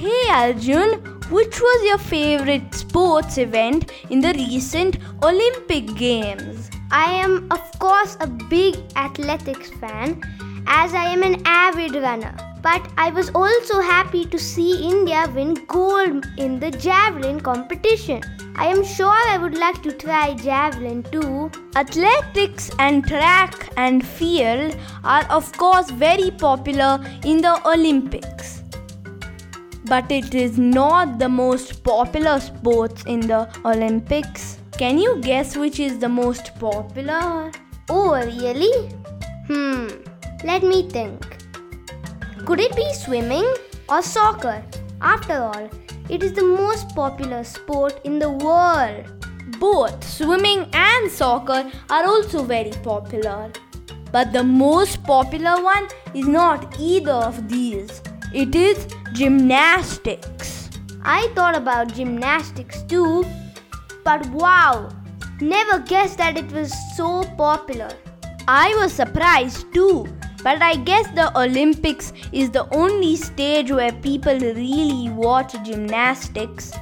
Hey Arjun, which was your favorite sports event in the recent Olympic Games? I am, of course, a big athletics fan as I am an avid runner. But I was also happy to see India win gold in the javelin competition. I am sure I would like to try javelin too. Athletics and track and field are, of course, very popular in the Olympics. But it is not the most popular sports in the Olympics. Can you guess which is the most popular? Oh, really? Hmm, let me think. Could it be swimming or soccer? After all, it is the most popular sport in the world. Both swimming and soccer are also very popular. But the most popular one is not either of these. It is gymnastics. I thought about gymnastics too, but wow, never guessed that it was so popular. I was surprised too but I guess the Olympics is the only stage where people really watch gymnastics.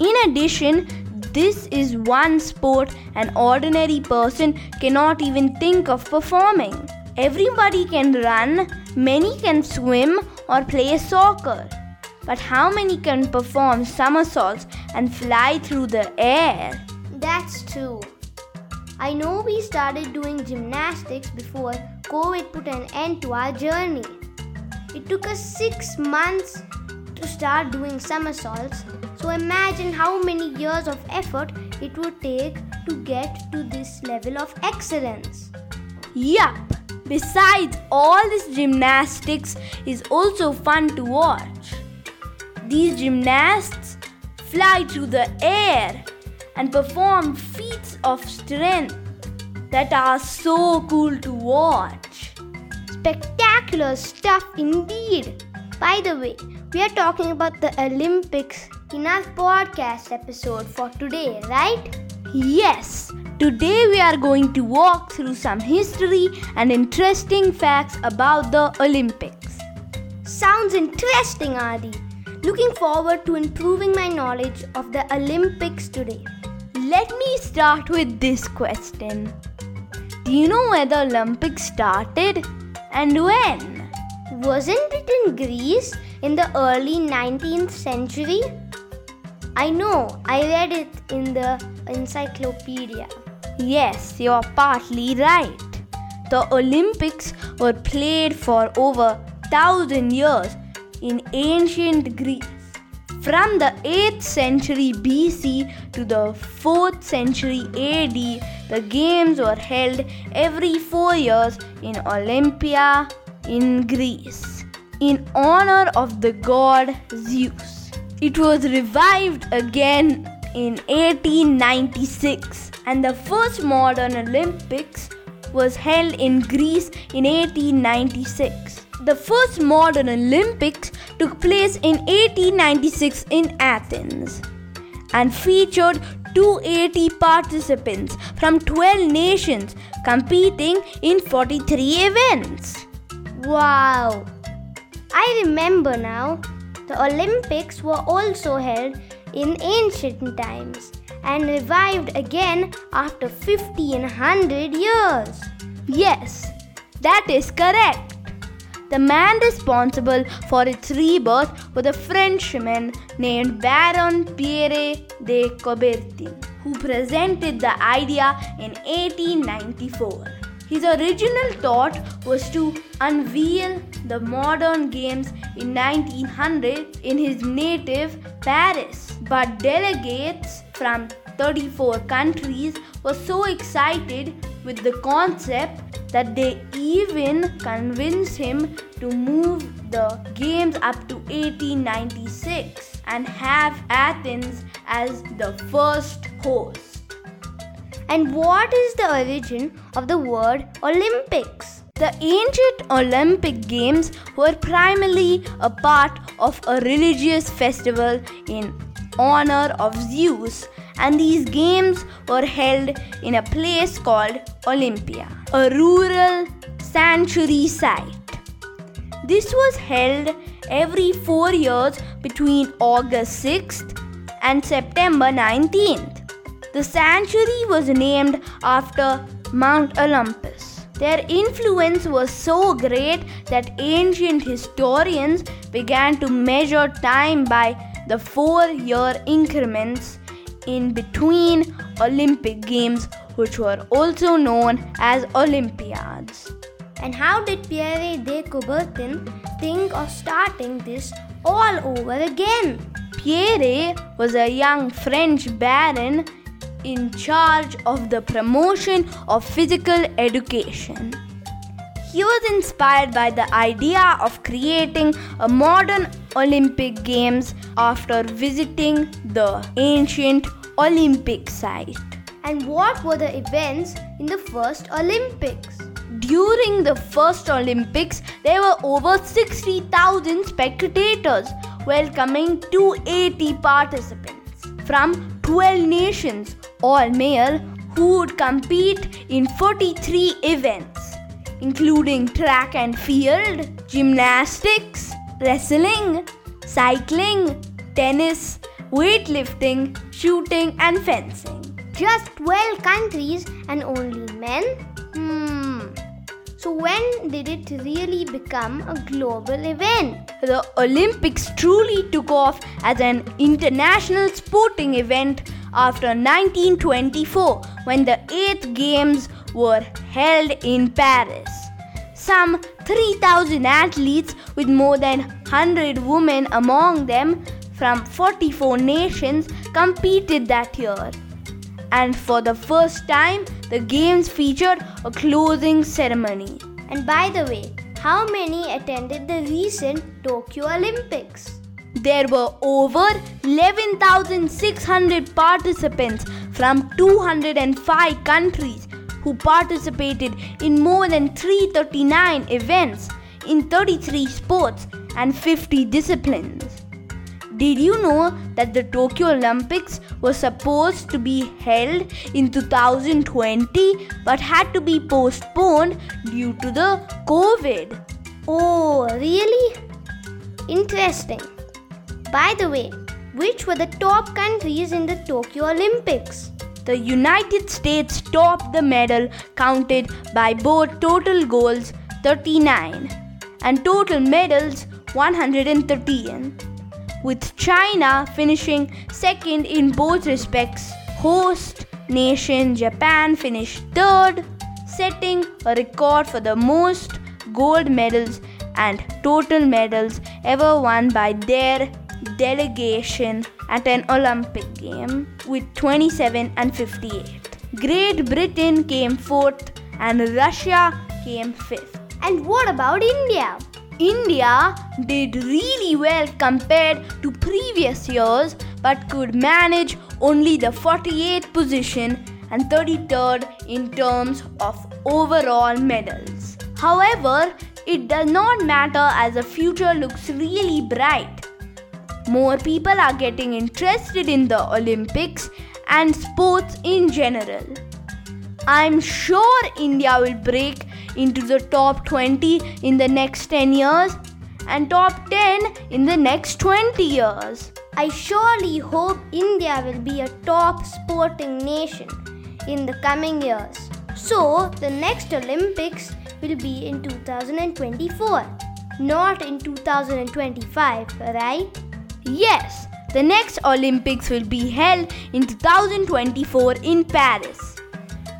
In addition, this is one sport an ordinary person cannot even think of performing. Everybody can run, many can swim or play soccer. But how many can perform somersaults and fly through the air? That's true. I know we started doing gymnastics before COVID put an end to our journey. It took us six months to start doing somersaults, so imagine how many years of effort it would take to get to this level of excellence. Yup! Besides, all this gymnastics is also fun to watch. These gymnasts fly through the air and perform feats of strength that are so cool to watch. Spectacular stuff indeed. By the way, we are talking about the Olympics in our podcast episode for today, right? Yes. Today we are going to walk through some history and interesting facts about the Olympics. Sounds interesting, Adi. Looking forward to improving my knowledge of the Olympics today. Let me start with this question do you know where the Olympics started and when? Wasn't it in Greece in the early 19th century? I know, I read it in the encyclopedia. Yes, you're partly right. The Olympics were played for over 1000 years in ancient Greece. From the 8th century BC to the 4th century AD, the games were held every four years in Olympia in Greece in honor of the god Zeus. It was revived again in 1896 and the first modern Olympics was held in Greece in 1896. The first modern Olympics took place in 1896 in Athens and featured 280 participants from 12 nations competing in 43 events. Wow! I remember now. The Olympics were also held in ancient times and revived again after 1500 years. Yes, that is correct. The man responsible for its rebirth was a Frenchman named Baron Pierre de Coubertin, who presented the idea in 1894. His original thought was to unveil the modern games in 1900 in his native Paris, but delegates from 34 countries were so excited with the concept that they even convinced him to move the games up to 1896 and have Athens as the first host. And what is the origin of the word Olympics? The ancient Olympic Games were primarily a part of a religious festival in honor of Zeus and these games were held in a place called Olympia, a rural sanctuary site. This was held every four years between August 6th and September 19th. The sanctuary was named after Mount Olympus. Their influence was so great that ancient historians began to measure time by the four year increments in between Olympic Games, which were also known as Olympiads. And how did Pierre de Coubertin think of starting this all over again? Pierre was a young French baron in charge of the promotion of physical education. He was inspired by the idea of creating a modern Olympic Games after visiting the ancient Olympic site. And what were the events in the first Olympics? During the first Olympics, there were over 60,000 spectators welcoming 280 participants from 12 nations, all male, who would compete in 43 events, including track and field, gymnastics, wrestling, cycling, tennis, weightlifting, shooting, and fencing. Just 12 countries and only men? Hmm. So, when did it really become a global event? The Olympics truly took off as an international sporting event after 1924 when the 8th Games were held in Paris. Some 3,000 athletes, with more than 100 women among them from 44 nations, competed that year and for the first time, the games featured a closing ceremony. And by the way, how many attended the recent Tokyo Olympics? There were over 11,600 participants from 205 countries who participated in more than 339 events in 33 sports and 50 disciplines. Did you know that the Tokyo Olympics was supposed to be held in 2020 but had to be postponed due to the COVID? Oh, really? Interesting. By the way, which were the top countries in the Tokyo Olympics? The United States topped the medal counted by both total goals 39 and total medals 113 with China finishing second in both respects. Host nation Japan finished third, setting a record for the most gold medals and total medals ever won by their delegation at an Olympic game with 27 and 58. Great Britain came fourth and Russia came fifth. And what about India? India did really well compared to previous years but could manage only the 48th position and 33rd in terms of overall medals. However, it does not matter as the future looks really bright. More people are getting interested in the Olympics and sports in general. I'm sure India will break into the top 20 in the next 10 years and top 10 in the next 20 years. I surely hope India will be a top sporting nation in the coming years. So, the next Olympics will be in 2024, not in 2025, right? Yes, the next Olympics will be held in 2024 in Paris,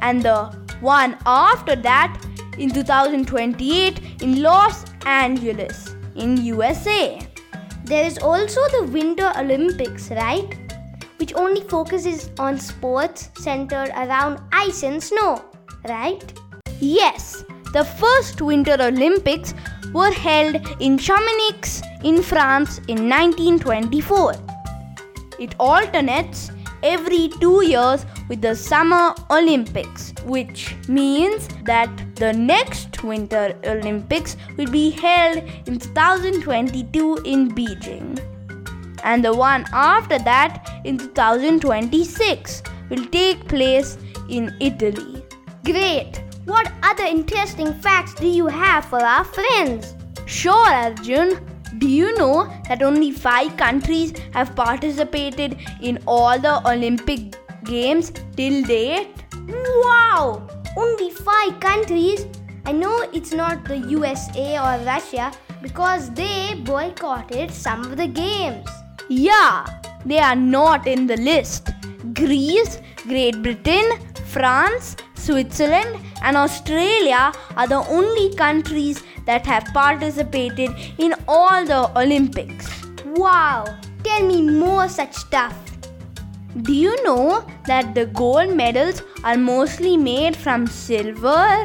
and the one after that in 2028 in Los Angeles, in USA. There is also the Winter Olympics, right? Which only focuses on sports centered around ice and snow, right? Yes, the first Winter Olympics were held in Chamonix in France in 1924. It alternates every two years with the Summer Olympics, which means that the next Winter Olympics will be held in 2022 in Beijing. And the one after that in 2026 will take place in Italy. Great! What other interesting facts do you have for our friends? Sure, Arjun. Do you know that only five countries have participated in all the Olympic Games till date? Wow! Only five countries? I know it's not the USA or Russia because they boycotted some of the games. Yeah, they are not in the list. Greece, Great Britain, France, Switzerland, and Australia are the only countries that have participated in all the Olympics. Wow! Tell me more such stuff. Do you know that the gold medals are mostly made from silver?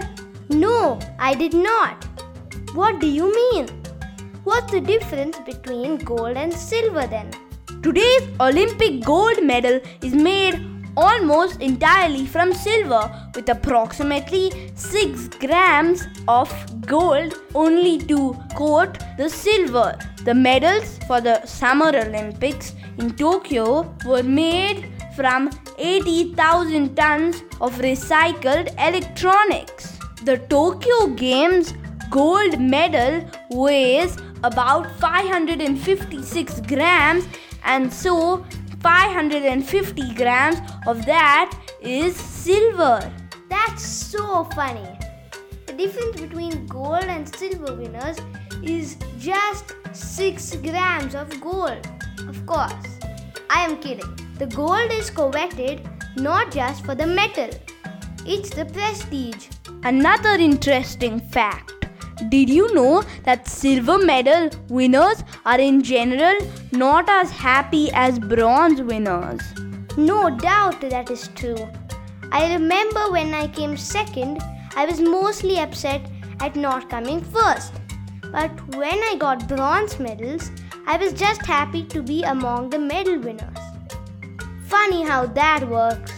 No, I did not. What do you mean? What's the difference between gold and silver then? Today's Olympic gold medal is made almost entirely from silver with approximately 6 grams of gold only to coat the silver. The medals for the Summer Olympics in Tokyo were made from 80,000 tons of recycled electronics. The Tokyo Games gold medal weighs about 556 grams and so 550 grams of that is silver. That's so funny. The difference between gold and silver winners is just 6 grams of gold. Of course, I am kidding. The gold is coveted not just for the metal, it's the prestige. Another interesting fact did you know that silver medal winners are in general not as happy as bronze winners? No doubt that is true. I remember when I came second, I was mostly upset at not coming first. But when I got bronze medals, I was just happy to be among the medal winners. Funny how that works.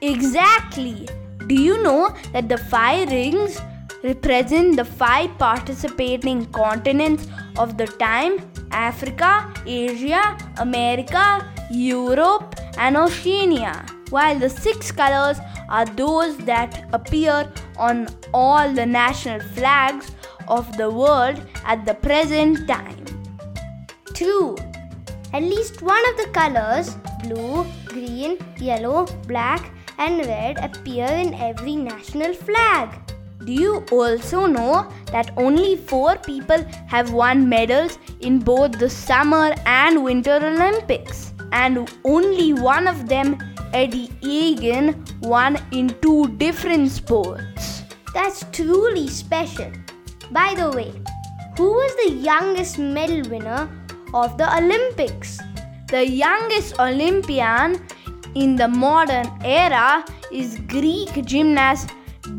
Exactly. Do you know that the five rings represent the five participating continents of the time Africa, Asia, America, Europe, and Oceania, while the six colors are those that appear on all the national flags of the world at the present time. True. At least one of the colors, blue, green, yellow, black, and red, appear in every national flag. Do you also know that only four people have won medals in both the Summer and Winter Olympics? And only one of them, Eddie Egan, won in two different sports. That's truly special. By the way, who was the youngest medal winner of the Olympics? The youngest Olympian in the modern era is Greek gymnast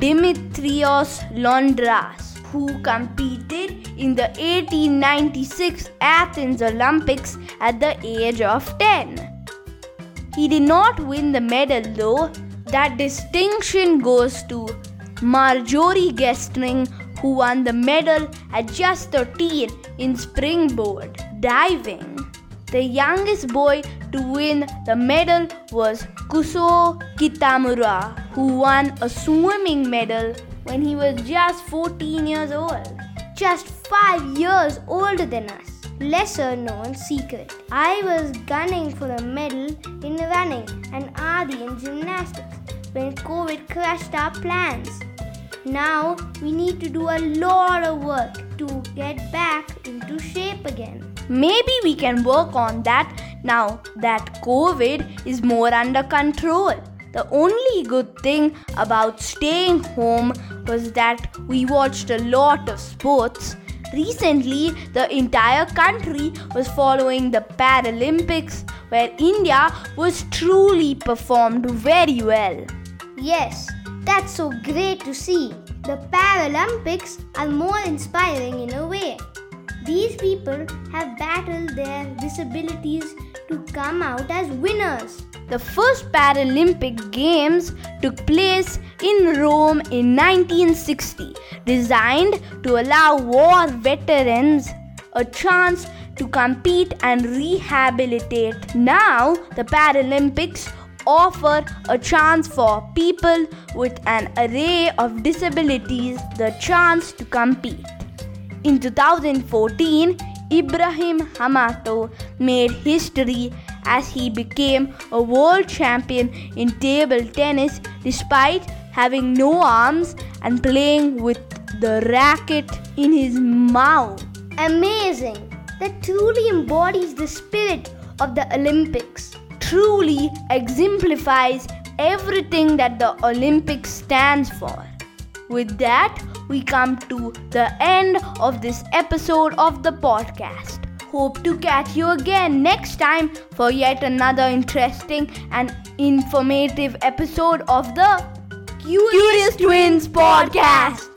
Dimitrios Loundras, who competed in the 1896 Athens Olympics at the age of 10. He did not win the medal though. That distinction goes to Marjorie Gestring, who won the medal at just 13 in springboard diving. The youngest boy to win the medal was Kusuo Kitamura, who won a swimming medal when he was just 14 years old. Just 5 years older than us. Lesser known secret. I was gunning for a medal in running and Adi in gymnastics when COVID crushed our plans. Now we need to do a lot of work to get back into shape again. Maybe we can work on that now that COVID is more under control. The only good thing about staying home was that we watched a lot of sports. Recently, the entire country was following the Paralympics, where India was truly performed very well. Yes, that's so great to see. The Paralympics are more inspiring in a way. These people have battled their disabilities to come out as winners. The first Paralympic Games took place in Rome in 1960, designed to allow war veterans a chance to compete and rehabilitate. Now, the Paralympics offer a chance for people with an array of disabilities the chance to compete. In 2014, Ibrahim Hamadtou made history as he became a world champion in table tennis despite having no arms and playing with the racket in his mouth. Amazing! That truly embodies the spirit of the Olympics. Truly exemplifies everything that the Olympics stands for. With that, we come to the end of this episode of the podcast. Hope to catch you again next time for yet another interesting and informative episode of the Curious, Twins podcast.